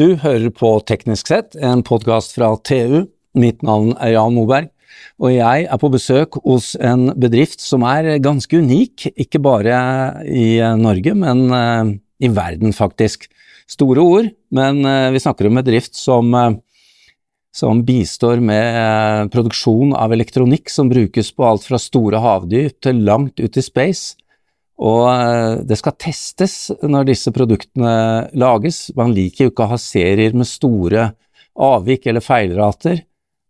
Du hører på Teknisk sett, en podkast fra TU. Mitt navn er Jan Moberg, og jeg er på besøk hos en bedrift som er ganske unik, ikke bare i Norge, men eh, i verden, faktisk. Store ord, men eh, vi snakker om en bedrift som, eh, som bistår med produksjon av elektronikk som brukes på alt fra store havdyp til langt ut i space. Og det skal testes når disse produktene lages. Man liker jo ikke å ha serier med store avvik eller feilrater.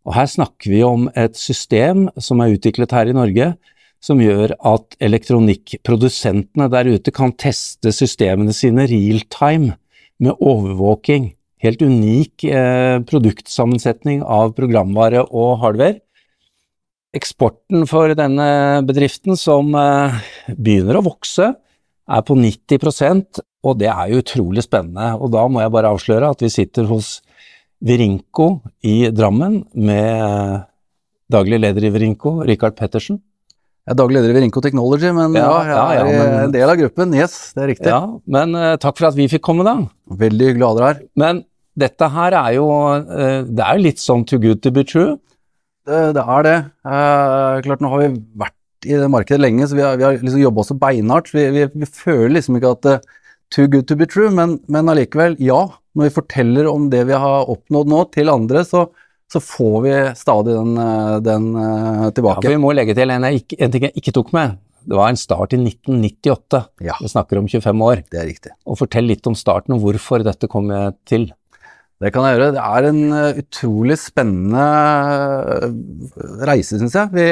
Og her snakker vi om et system som er utviklet her i Norge, som gjør at elektronikkprodusentene der ute kan teste systemene sine real time med overvåking. Helt unik eh, produktsammensetning av programvare og hardware. Eksporten for denne bedriften, som eh, begynner å vokse, er på 90% og det er jo utrolig spennende. Og da må jeg bare avsløre at vi sitter hos Virinko i Drammen med daglig leder i Virinko, Rikard Pettersen. Jeg er daglig leder i Virinko Technology, men ja, ja jeg er ja, men, en del av gruppen. Yes, det er riktig. Ja, Men uh, takk for at vi fikk komme, da. Veldig hyggelig å ha dere her. Men dette her er jo uh, Det er jo litt sånn too good to be true? Det, det er det. Eh, klart, nå har vi vært i det markedet lenge, så vi har, vi har liksom jobba så beinhardt. Vi, vi, vi, føler liksom ikke at too good to be true, men, men allikevel, ja når vi forteller om det vi har oppnådd nå til andre, så, så får vi stadig den, eh, den uh, tilbake. Ja, Vi må legge til en, ikke, en, ting jeg ikke tok med. Det var en start i 1998. Ja. Vi snakker om 25 år. Det er riktig. Og Fortell litt om starten og hvorfor dette kom til. Det kan jeg gjøre. Det er en uh, utrolig spennende reise, syns jeg. Vi,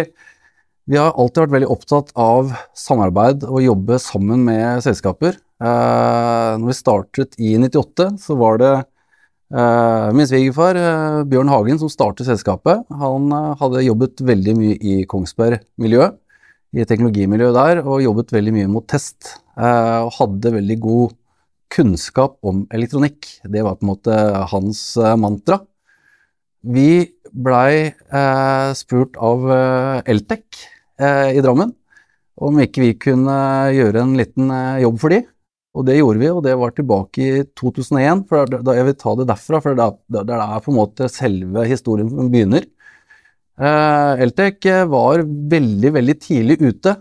vi har alltid vært veldig opptatt av samarbeid og jobbe sammen med selskaper. Eh, når vi startet i 98, så var det eh, min svigerfar eh, Bjørn Hagen som startet selskapet. Han hadde jobbet veldig mye i Kongsberg-miljøet, i teknologimiljøet der, og jobbet veldig mye mot test. og hadde veldig god kunnskap om elektronikk. Det var på en måte hans mantra. Vi blei spurt av Eltec i Drammen om ikke vi kunne gjøre en liten jobb for de. Og det gjorde vi, og det var tilbake i 2001. for da, Jeg vil ta det derfra, for det, er det er på en måte selve historien begynner. Eltec Eltek var veldig, veldig tidlig ute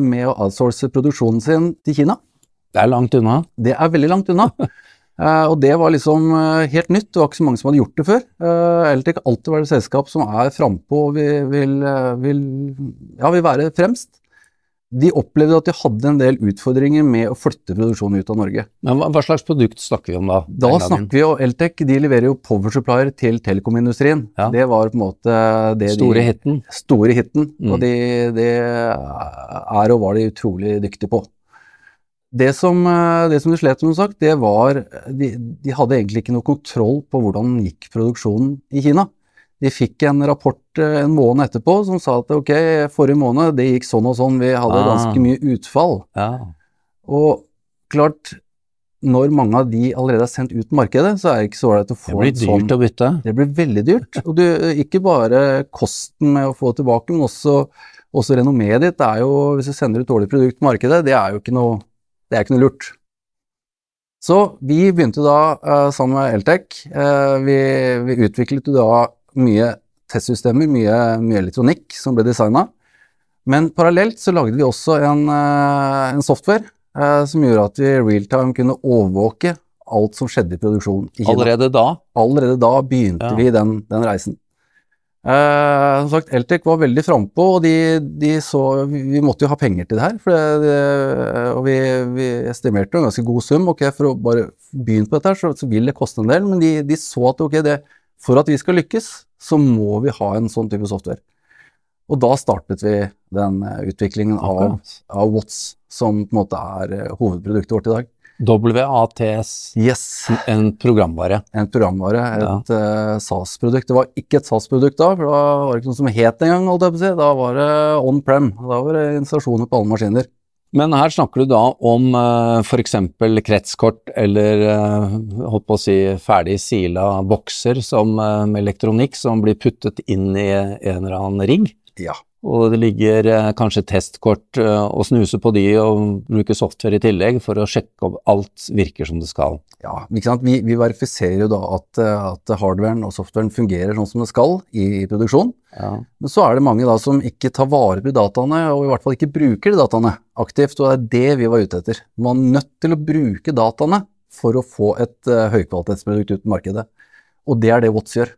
med å outsource produksjonen sin til Kina. Det er langt unna? Det er veldig langt unna. uh, og det var liksom helt nytt, det var ikke så mange som hadde gjort det før. Uh, Eltek har alltid vært et selskap som er frampå og vil, vil, vil, ja, vil være fremst de opplevde at de hadde en del utfordringer med å flytte produksjonen ut av Norge. Men Hva, hva slags produkt snakker vi om da? Da snakker vi jo Eltec. De leverer jo power supplier til telekomindustrien. Ja. Det var på en måte det Store de, hiten? Store hiten. Mm. Og det de er og var de utrolig dyktige på. Det som, det som de slet med, sagt, det var de, de hadde egentlig ikke noe kontroll på hvordan gikk produksjonen i Kina. De fikk en rapport eh, en måned etterpå som sa at ok, forrige måned det gikk sånn og sånn, vi hadde ah. ganske mye utfall. Ja. Og klart, når mange av de allerede er sendt ut markedet, så er det ikke så ålreit å få Det blir dyrt sånn, å bytte. Det blir veldig dyrt. Og du, ikke bare kosten med å få det tilbake, men også, også renommeet ditt. Det er jo, hvis du sender et dårlig produkt på markedet, det er jo ikke noe, det er ikke noe lurt. Så vi begynte da uh, sammen med Eltec. Uh, vi, vi utviklet da mye testsystemer, mye, mye elektronikk som ble designa. Men parallelt så lagde vi også en, eh, en software eh, som gjorde at vi i realtime kunne overvåke alt som skjedde i produksjonen i Kina. Allerede da? Allerede da begynte ja. vi den, den reisen. Eh, som sagt, Eltec var veldig frampå, og de, de, så vi, måtte jo ha penger til det her. Det, det, og vi, vi, estimerte en ganske god sum. ok, For å bare begynne på dette, her, så, så vil det koste en del. Men de, de så at ok, det, for at vi skal lykkes, så må vi ha en sånn type software. Og da startet vi den eh, utviklingen av, av Watts, som på en måte er eh, hovedproduktet vårt i dag. WATS, yes. en programvare. En programvare, et ja. uh, SAS-produkt. Det var ikke et SAS-produkt da, for da var det ikke noe som het engang, på å si. Da var det on prem. Da var det installasjoner på alle maskiner. Men her snakker du da om uh, eh, f.eks. kretskort eller uh, holdt på å si ferdig sila bokser som, uh, med elektronikk som blir puttet inn i en eller annen rigg. Ja. Og det ligger eh, kanskje testkort å og snuse på de og bruke software i tillegg for å sjekke om alt virker som det skal. Ja, ikke sant? Vi, vi verifiserer jo da at, eh, at hardwaren og softwaren fungerer sånn som det skal i, i produksjon. Ja. Men så er det mange da som ikke tar vare på dataene, og i hvert fall ikke bruker de dataene aktivt, og det er det vi var ute etter. Man er nødt til å bruke dataene for å få et uh, høykvalitetsprodukt ut på markedet. Og det er det Watts gjør.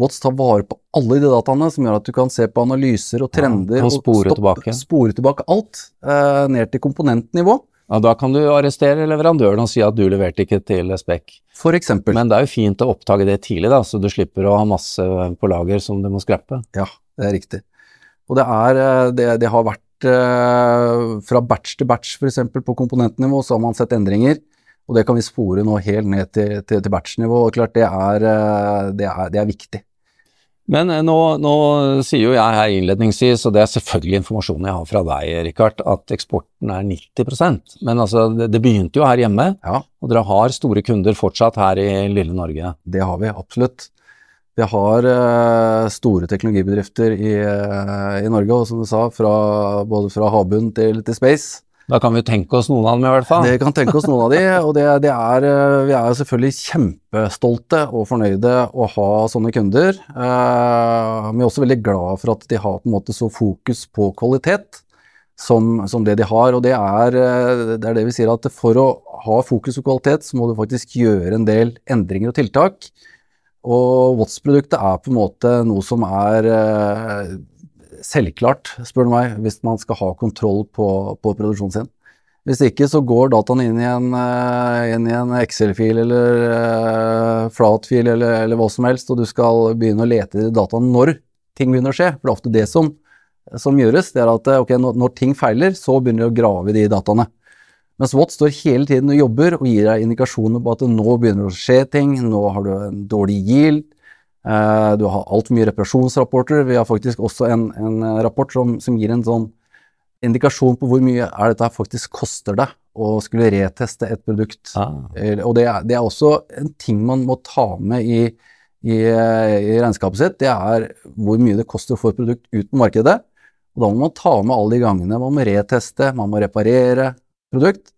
Watts tar vare på alle de dataene som gjør at du kan se på analyser og trender Ja, og spore tilbake. spore tilbake alt eh, ned til komponentnivå, Ja, da kan du arrestere leverandøren og si at du leverte ikke til spekk. for eksempel. Men det er jo fint å oppdage det tidlig, da, så du slipper å ha masse på lager som du må skrappe. Ja, det er riktig. Og det er eh, Det, det har vært eh, fra batch til batch, f.eks. på komponentnivå, så har man sett endringer. Og det kan vi spore nå helt ned til, til, til batchnivå. Og klart, det er, eh, det er, det er viktig. Men eh, nå, nå sier jo jeg her innledningsvis, og det er selvfølgelig informasjonen jeg har fra deg, Richard, at eksporten er 90% Men altså, det, det begynte jo her hjemme, Ja, og dere har store kunder fortsatt her i lille Norge. det har vi absolutt. Vi har uh, store teknologibedrifter i, uh, i Norge, og som du sa, fra, både fra havbunn til, til space. Da kan vi tenke oss noen av dem i hvert fall. Det kan tenke oss noen av de, og det, det er, eh, vi er selvfølgelig kjempestolte og fornøyde å ha sånne kunder. Eh, vi er også veldig glad for at de har på en måte så fokus på kvalitet som, som det de har. Og det er, eh, det er det vi sier at for å ha fokus på kvalitet, så må du faktisk gjøre en del endringer og tiltak. Og Watts-produktet er på en måte noe som er eh, selvklart, spør du meg, hvis man skal ha kontroll på, på produksjonen sin. Hvis ikke så går dataen inn i en, eh, inn i en Excel-fil eller uh, flatfil eller, eller hva som helst, og du skal begynne å lete i dataen når ting begynner å skje. For det er ofte det som, som gjøres. Det er at okay, når, når ting feiler, så begynner de å grave i de dataene. Mens Watt står hele tiden og jobber og gir deg indikasjoner på at nå begynner det å skje ting, nå har du en dårlig yield, eh, du har altfor mye reparasjonsrapporter. Vi har faktisk også en, en rapport som, som gir en sånn indikasjon på hvor mye er dette faktisk koster deg å skulle reteste et produkt. Ah. Eh, Og det er, det er også en ting man må ta med i, i, i regnskapet sitt. Det er hvor mye det koster å få et produkt ut på markedet. Og da må man ta med alle de gangene man må reteste, man må reparere produkt.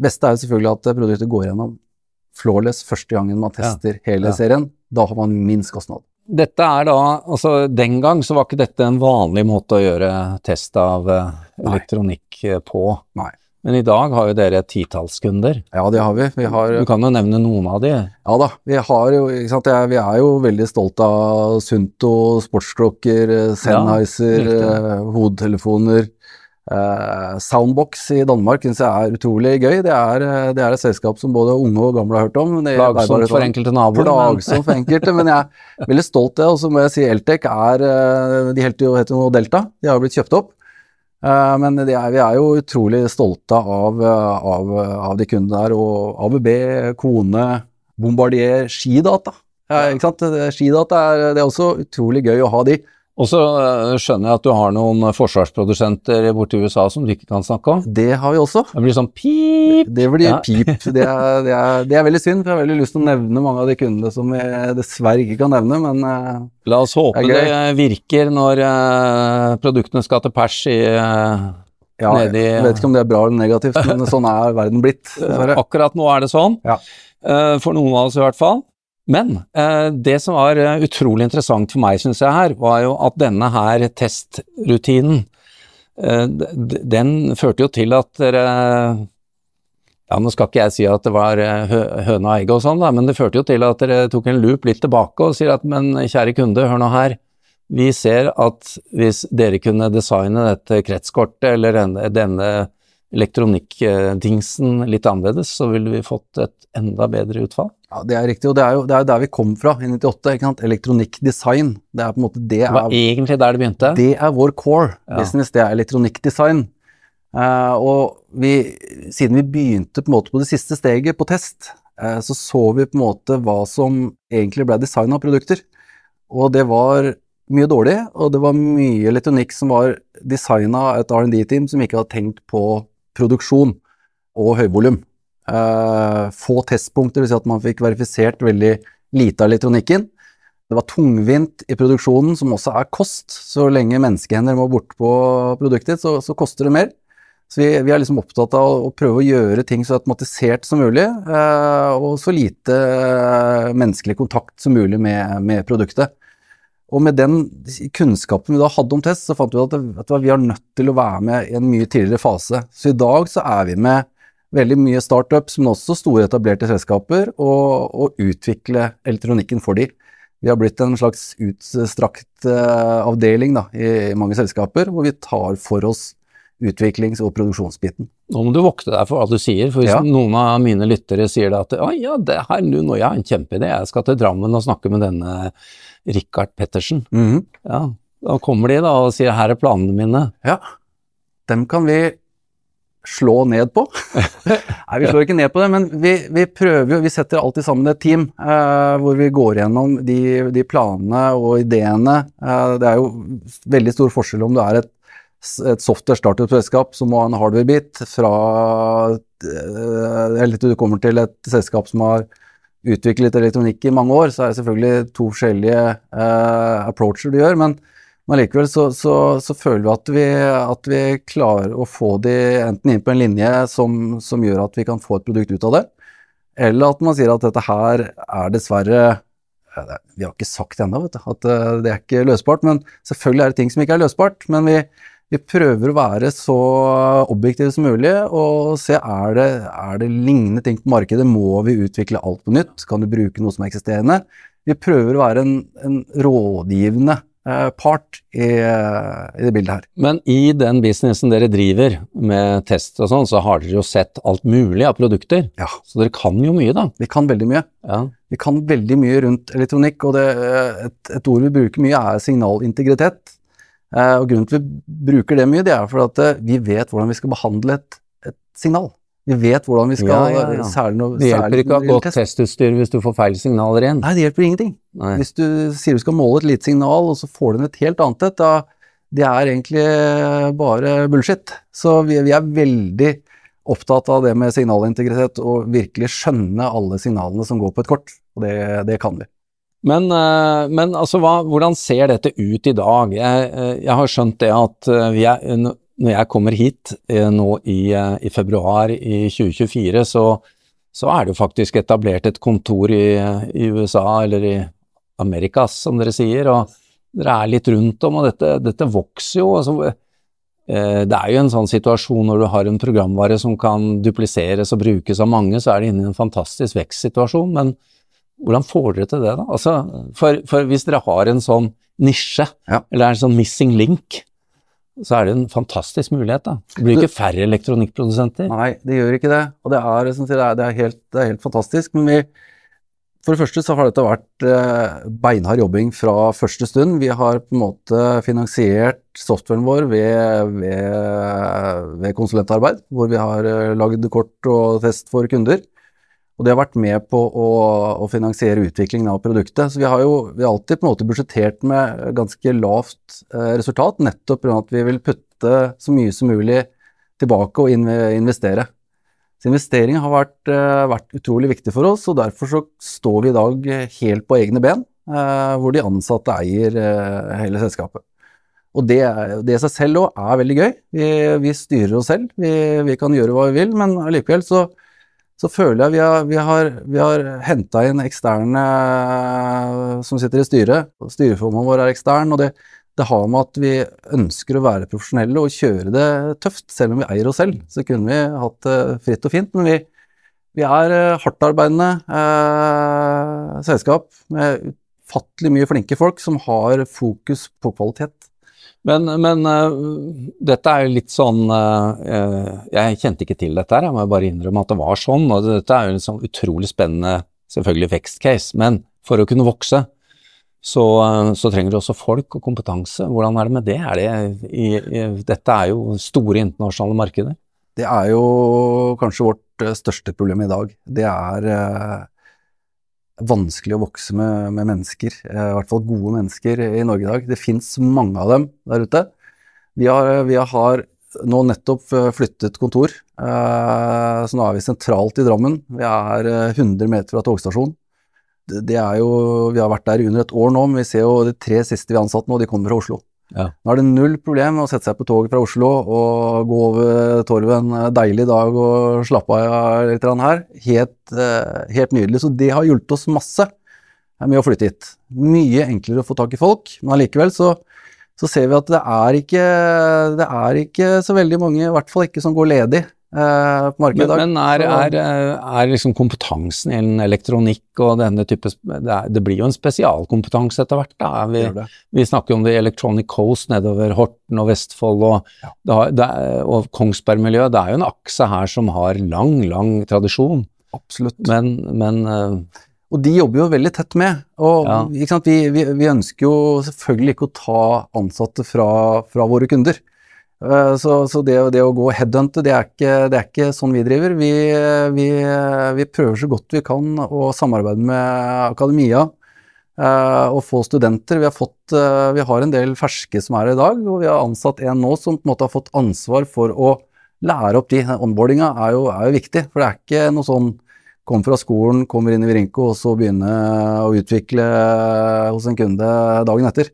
Beste er jo selvfølgelig at produktet går gjennom flawless første gangen man tester hele ja. serien. Da har man minst kostnad. Dette er da, altså Den gang så var ikke dette en vanlig måte å gjøre test av eh, elektronikk eh, på. Nei. Men i dag har jo dere titalls kunder. Ja, det har vi. Vi har Du kan jo nevne noen av de. Ja da, vi har jo, vi er jo veldig stolt av Sunto, sportsklokker, eh, Sennheiser, eh, hodetelefoner. Eh, Soundbox i Danmark syns jeg er utrolig gøy. Det er, eh, det er et selskap som både unge og gamle har hørt om. Plagsomt for enkelte naboer. Plagsomt for enkelte, men jeg er veldig stolt av det. Og så må jeg si Eltec er eh, De heter jo, heter jo Delta, de har jo blitt kjøpt opp. Uh, Men er, vi er jo utrolig stolte av, av, av de kundene der. Og ABB, Kone, Bombardier, Skidata. Ja, ikke sant? Skidata er, det er også utrolig gøy å ha de. Og så eh, skjønner jeg at du har noen forsvarsprodusenter borti USA som du ikke kan snakke om. Det har vi også. Det blir sånn pip! Det blir Ja. pip. Det er, det, er, det er veldig synd, for jeg har veldig lyst til å nevne mange av de kundene som jeg dessverre ikke kan nevne, men eh, La oss håpe Det er virker når eh, produktene skal til pers i eh, ja, nedi jeg vet ikke om det er bra eller negativt, men sånn er verden blitt. dessverre. Akkurat nå er det sånn. Ja. Eh, for noen av oss i hvert fall. Men eh, det som var eh, utrolig interessant for meg, syns jeg her, var jo at denne her testrutinen, eh, den førte jo til at dere ja, Nå skal ikke jeg si at det var høna og egget og sånn, da, men det førte jo til at dere tok en loop litt tilbake og sier at men kjære kunde, hør nå her. Vi ser at hvis dere kunne designe dette kretskortet eller denne elektronikkdingsen litt annerledes, så ville vi fått et enda bedre utfall. Ja, Det er riktig, og det er jo det er der vi kom fra i 98. ikke sant? Elektronikkdesign. Det er på en måte det Det var er, egentlig der det begynte. det er vår core Ja. business, det er elektronikkdesign. Uh, og vi, siden vi begynte på en måte på det siste steget på test, uh, så så vi på en måte hva som egentlig ble design av produkter. Og det var mye dårlig, og det var mye elektronikk som var designa av et R&D-team som ikke hadde tenkt på produksjon og høyvolum. Eh, få testpunkter, dvs. si at man fikk verifisert veldig lite av elektronikken. Det var tungvint i produksjonen, som også er kost. Så lenge menneskehender må bort på produktet, så, så koster det mer. Så vi, vi, er liksom opptatt av å, å, prøve å gjøre ting så automatisert som mulig, eh, og så lite eh, menneskelig kontakt som mulig med, med, produktet. Og med den kunnskapen vi da hadde om test, så fant vi at, det, at vi er nødt til å være med i en mye tidligere fase. Så i dag så er vi med veldig mye startups, men også store etablerte selskaper, og, og utvikle elektronikken for dem. Vi har blitt en slags utstrakt uh, avdeling da, i, mange selskaper, hvor vi tar for oss utviklings- og produksjonsbiten. Nå må du vokte deg for hva du sier, for hvis ja. noen av mine lyttere sier at å ja, det her nå, jeg har en kjempeidé, jeg skal til Drammen og snakke med denne Richard Pettersen. Mm -hmm. Ja, da kommer de da og sier her er planene mine. Ja, dem kan vi slå ned på. Nei, vi slår ikke ned på det, men vi, vi prøver jo Vi setter alltid sammen et team eh, hvor vi går gjennom de, de planene og ideene. Eh, det er jo veldig stor forskjell om du er et, et software startup-selskap som må ha en hardware-bit, fra eh, Eller du kommer til et selskap som har utviklet elektronikk i mange år, så er det selvfølgelig to forskjellige eh, approacher du gjør. men men likevel så, så, så, føler vi at, vi at, vi klarer å få de enten inn på en linje som, som, gjør at vi kan få et produkt ut av det, eller at man sier at dette her er dessverre Vi har ikke sagt det ennå, at eh, det er ikke løsbart. Men selvfølgelig er det ting som ikke er løsbart. Men vi, vi prøver å være så objektive som mulig og se er det, er det lignende ting på markedet. Må vi utvikle alt på nytt? Kan du bruke noe som er eksisterende? Vi prøver å være en, en rådgivende part i, eh, i, det bildet her. Men i den businessen dere driver med test og sånn, så har dere jo sett alt mulig av produkter. Ja. Så dere kan jo mye, da. Vi kan veldig mye. Ja. Vi kan veldig mye rundt elektronikk, og det, et, et, ord vi bruker mye er signalintegritet. Eh, og grunnen til at vi bruker det mye, det er for at vi vet hvordan vi skal behandle et, et signal. Vi vet hvordan vi skal ja, ja, ja. Særlig noe, Det hjelper ikke å ha godt testutstyr hvis du får feil signaler igjen. Nei, det hjelper ingenting. Nei. Hvis du sier du skal måle et lite signal, og så får du inn et helt annet et, da det er egentlig bare bullshit. Så vi, vi, er veldig opptatt av det med signalintegritet og virkelig skjønne alle signalene som går på et kort. Og det, det kan vi. Men, eh, men altså, hva, hvordan ser dette ut i dag? Jeg, eh, jeg har skjønt det at eh, vi er når jeg kommer hit eh, nå i, eh, i, februar i 2024, så, så, er det jo faktisk etablert et kontor i, i, USA, eller i Amerikas, som dere sier, og dere er litt rundt om, og dette, dette vokser jo. Altså, eh, det er jo en sånn situasjon når du har en programvare som kan dupliseres og brukes av mange, så er det inne i en fantastisk vekstsituasjon, men hvordan får dere til det, da? Altså, for, for hvis dere har en sånn nisje, ja. eller en sånn missing link, så er det en fantastisk mulighet. da. Det blir ikke færre elektronikkprodusenter. Nei, det gjør ikke det. Og det er, det er, det er, helt, det er helt, fantastisk. Men vi, for det første så har dette vært eh, beinhard jobbing fra første stund. Vi har på en måte finansiert softwaren vår ved, ved, ved konsulentarbeid, hvor vi har eh, lagd kort og test for kunder. Og det har vært med på å, å finansiere utviklingen av produktet. Så vi har jo vi har alltid på en måte budsjettert med ganske lavt eh, resultat, nettopp pga. at vi vil putte så mye som mulig tilbake og investere. Så investering har vært, eh, vært, utrolig viktig for oss, og derfor så står vi i dag helt på egne ben, eh, hvor de ansatte eier eh, hele selskapet. Og det, det i seg selv òg er veldig gøy. Vi, vi styrer oss selv, vi, vi, kan gjøre hva vi vil, men allikevel så så føler jeg vi har, vi har, har henta inn eksterne eh, som sitter i styret. Styreformen vår er ekstern, og det, det, har med at vi ønsker å være profesjonelle og kjøre det tøft, selv om vi eier oss selv. Så kunne vi hatt det fritt og fint, men vi, vi er eh, hardtarbeidende eh, selskap med ufattelig mye flinke folk som har fokus på kvalitet. Men, men uh, dette er jo litt sånn uh, Jeg kjente ikke til dette her, jeg må bare innrømme at det var sånn. Og dette er jo en sånn utrolig spennende, selvfølgelig vekstcase. Men for å kunne vokse, så, uh, så, trenger du også folk og kompetanse. Hvordan er det med det? Er det i, i, dette er jo store internasjonale markeder. Det er jo kanskje vårt største problem i dag. Det er vanskelig å vokse med, med, mennesker, eh, i hvert fall gode mennesker i Norge i dag. Det fins mange av dem der ute. Vi har, vi har nå nettopp eh, flyttet kontor, eh, så nå er vi sentralt i Drammen. Vi er 100 meter fra togstasjonen. det er jo Vi har vært der under et år nå, men vi ser jo de tre siste vi har ansatt nå, de kommer fra Oslo. Ja. Nå er det null problem å sette seg på toget fra Oslo og gå over torvet en deilig dag og slappe av litt her. Helt, eh, helt nydelig. Så det har hjulpet oss masse med å flytte hit. Mye enklere å få tak i folk, men allikevel så, så ser vi at det er, ikke, det er ikke så veldig mange, i hvert fall ikke som går ledig eh, på markedet i dag. Men, er, er, eh, er liksom kompetansen innen elektronikk og denne type det, er, det blir jo en spesialkompetanse etter hvert. da. Vi, vi snakker om det i Electronic Coast nedover Horten og Vestfold og, Ja. det det og Kongsberg-miljøet. Det er jo en akse her som har lang, lang tradisjon. Absolutt. Men, men eh, Og de jobber jo veldig tett med. Og Ja. Vi, vi, vi ønsker jo selvfølgelig ikke å ta ansatte fra, fra våre kunder. Eh, Så, så det, det å gå headhunte, det er, ikke, det er ikke sånn vi driver. Vi, vi, vi prøver så godt vi kan å samarbeide med akademia eh, og få studenter. Vi har, fått, eh, vi har en del ferske som er her i dag, og vi har ansatt en nå som på en måte har fått ansvar for å lære opp de. Onboardinga er er jo viktig, for det er ikke noe sånn kom fra skolen, kommer inn i Virinco og så begynne å utvikle hos en kunde dagen etter.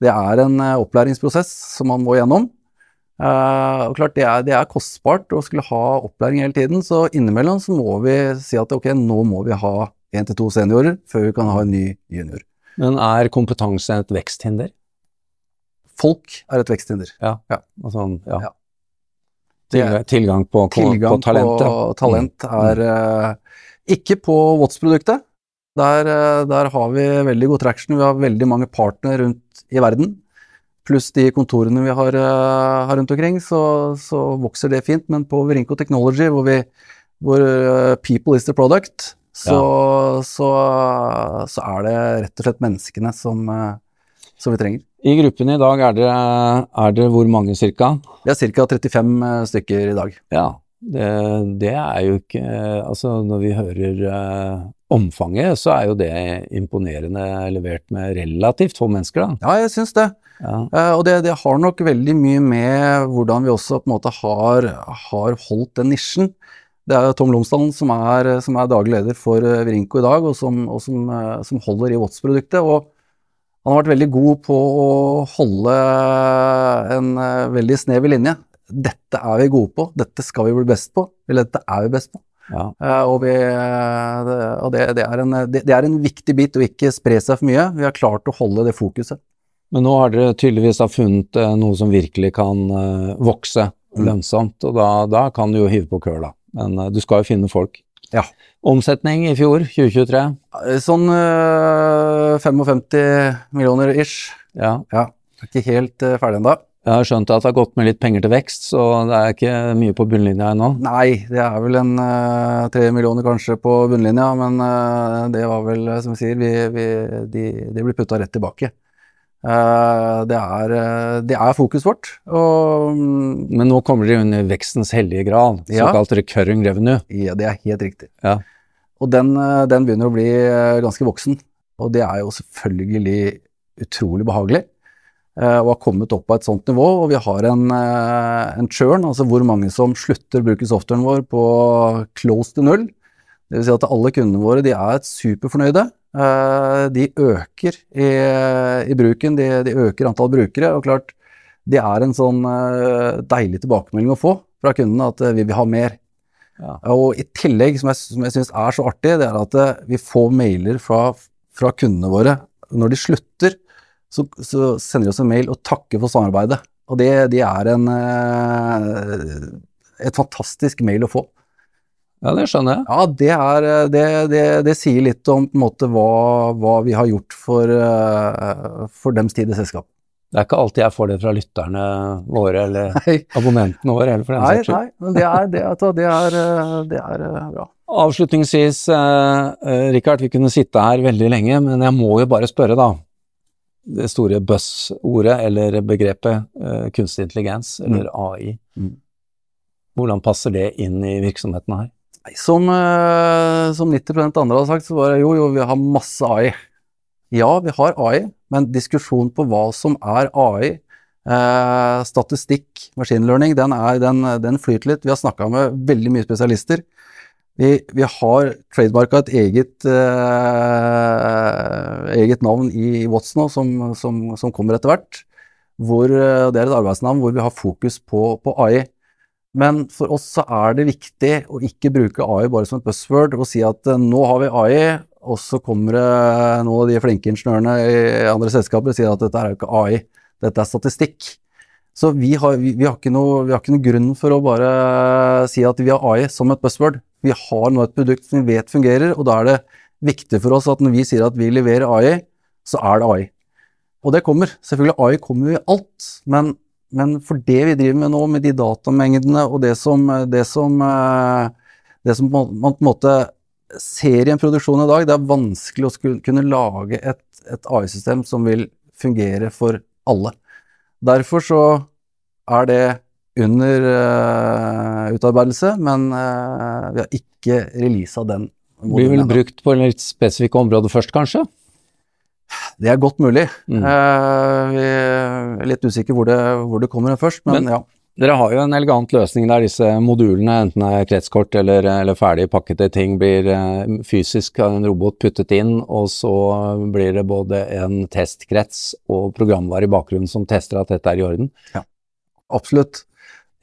Det er en opplæringsprosess som man må gjennom. Eh, og klart det er, det er kostbart å skulle ha opplæring hele tiden, så innimellom så må vi si at ok, nå må vi ha én til to seniorer før vi kan ha en ny junior. Men er kompetanse et veksthinder? Folk er et veksthinder. Altså, ja. Ja. Det er- Tilgang, tilgang på, på, Tilgang på talentet. på talent er uh, ikke på Watts-produktet. Der, eh, der har vi veldig god traction. Vi har veldig mange partnere rundt i verden. Pluss de kontorene vi har, eh, har rundt omkring, så, så vokser det fint. Men på Virinko Technology, hvor, vi, hvor eh, people is the product, så, så, så er det rett og slett menneskene som, eh, som vi trenger. I gruppen i dag er det, er det hvor mange cirka? Vi er ca. 35 stykker i dag. Ja, det, det er jo ikke Altså, når vi hører uh, omfanget, så er jo det imponerende levert med relativt få mennesker, da. Ja, jeg syns det. Ja. Uh, og det, det har nok veldig mye med hvordan vi også på en måte har, har holdt den nisjen. Det er Tom Lomsdalen som er, som er daglig leder for Vrinko i dag, og som, og som, uh, som holder i Watts-produktet. og han har vært veldig god på å holde en uh, veldig snever linje. Dette er vi gode på, dette skal vi bli best på, eller dette er vi best på. ja. Uh, og vi, uh, det, og det, det, er en, det, det er en viktig bit å ikke spre seg for mye. Vi har klart å holde det fokuset. Men nå har dere tydeligvis funnet eh, noe som virkelig kan eh, vokse Mm. lønnsomt, og da, da kan du jo hive på køla. Men eh, du skal jo finne folk. Ja. Omsetning i fjor, 2023? Eh, Sånn øh, 55 millioner ish. Ja. Ja, ikke helt øh, ferdig ennå. Jeg har skjønt at det har gått med litt penger til vekst, så det er ikke mye på bunnlinja ennå. Nei, det er vel en øh, millioner kanskje på bunnlinja, men det var vel, som vi sier, vi, vi, de, de blir putta rett tilbake. Eh, det, er, øh, det er fokuset vårt. Og mm, Men nå kommer dere under vekstens hellige gral, Ja. såkalt recurring revenue. ja, det er helt riktig. Ja. Og den, øh, den begynner å bli ganske voksen, og det er jo selvfølgelig utrolig behagelig. å og har kommet opp på et sånt nivå, og vi har en, eh, en churn, altså hvor mange som slutter å bruke softwaren vår på close to null. Det vil si at alle kundene våre de er superfornøyde. Eh, de øker i, i bruken, de, de øker antall brukere, og klart det er en sånn eh, deilig tilbakemelding å få fra kundene at eh, vi vil ha mer. Ja. Og i tillegg, som jeg, som jeg syns er så artig, det er at vi får mailer fra, fra kundene våre når de slutter så, så sender de oss en mail og takker for samarbeidet. Og det, det er en, et fantastisk mail å få. Ja, det skjønner jeg. Ja, det, er, eh, det, det, det sier litt om på en måte, hva, hva vi har gjort for, eh, for dems tid i selskapet. Det er ikke alltid jeg får det fra lytterne våre, eller Nei, abonnentene våre, eller for den nei, nei, men det er, det, det er, eh, det er bra. Avslutningsvis, eh, Rikard, vi kunne sitte her veldig lenge, men jeg må jo bare spørre, da. Det store buzzordet, eller begrepet eh, kunstig intelligens, eller AI. Mm. Hvordan passer det inn i virksomheten her? Som, eh, som 90 andre har sagt, så var det jo, jo, vi har masse AI. Ja, vi har AI, men diskusjon på hva som er AI, eh, statistikk, machine learning, den, den, den flyter litt. Vi har snakka med veldig mye spesialister. Vi, vi har trademarka et eget, eh, eget navn i Watson nå, som, som, som kommer etter hvert. Hvor, eh, det er et arbeidsnavn hvor vi har fokus på, på, AI. Men for oss så er det viktig å ikke bruke AI bare som et buzzword og si at eh, nå har vi AI, og så kommer det noen av de flinke ingeniørene i andre selskaper og sier at dette er jo ikke AI, dette er statistikk. Så vi har, vi, vi, har noe, vi, har, ikke noe, grunn for å bare si at vi har AI som et buzzword. Vi har nå et produkt som vi vet fungerer, og da er det viktig for oss at når vi sier at vi leverer AI, så er det AI. Og det kommer. Selvfølgelig, AI kommer i alt, men, men, for det vi driver med nå, med de datamengdene og det som, det som, eh, det som man på en måte ser i en produksjon i dag, det er vanskelig å kunne lage et, et AI-system som vil fungere for alle. Derfor så er det under uh, utarbeidelse, men uh, vi har ikke releasa den. Blir vel brukt på en litt spesifikk område først, kanskje? Det er godt mulig. Mm. Eh, vi er litt usikre hvor det, hvor det kommer først, men, men, ja. Dere har jo en elegant løsning der disse modulene, enten det er kretskort eller, eller ferdig pakkete ting, blir fysisk av en robot puttet inn, og så blir det både en testkrets og programvare i bakgrunnen som tester at dette er i orden. Ja, absolutt.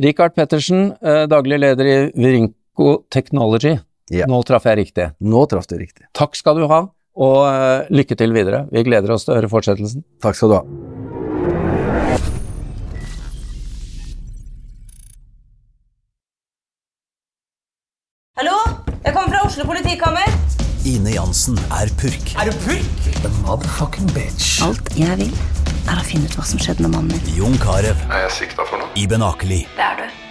Rikard Pettersen, eh, daglig leder i Virinco Technology. Ja. Nå traff jeg riktig. Nå traff du riktig. Takk skal du ha, og eh, lykke til videre. Vi gleder oss til å høre fortsettelsen. Takk skal du ha. Hallo? Jeg kommer fra Oslo politikammer. Ine Jansen er purk. Er du purk? The motherfucking bitch. Alt jeg vil er å finne ut hva som skjedde med mannen min. Jon Carew. Er jeg sikta for noe? Iben Akeli. Det er du.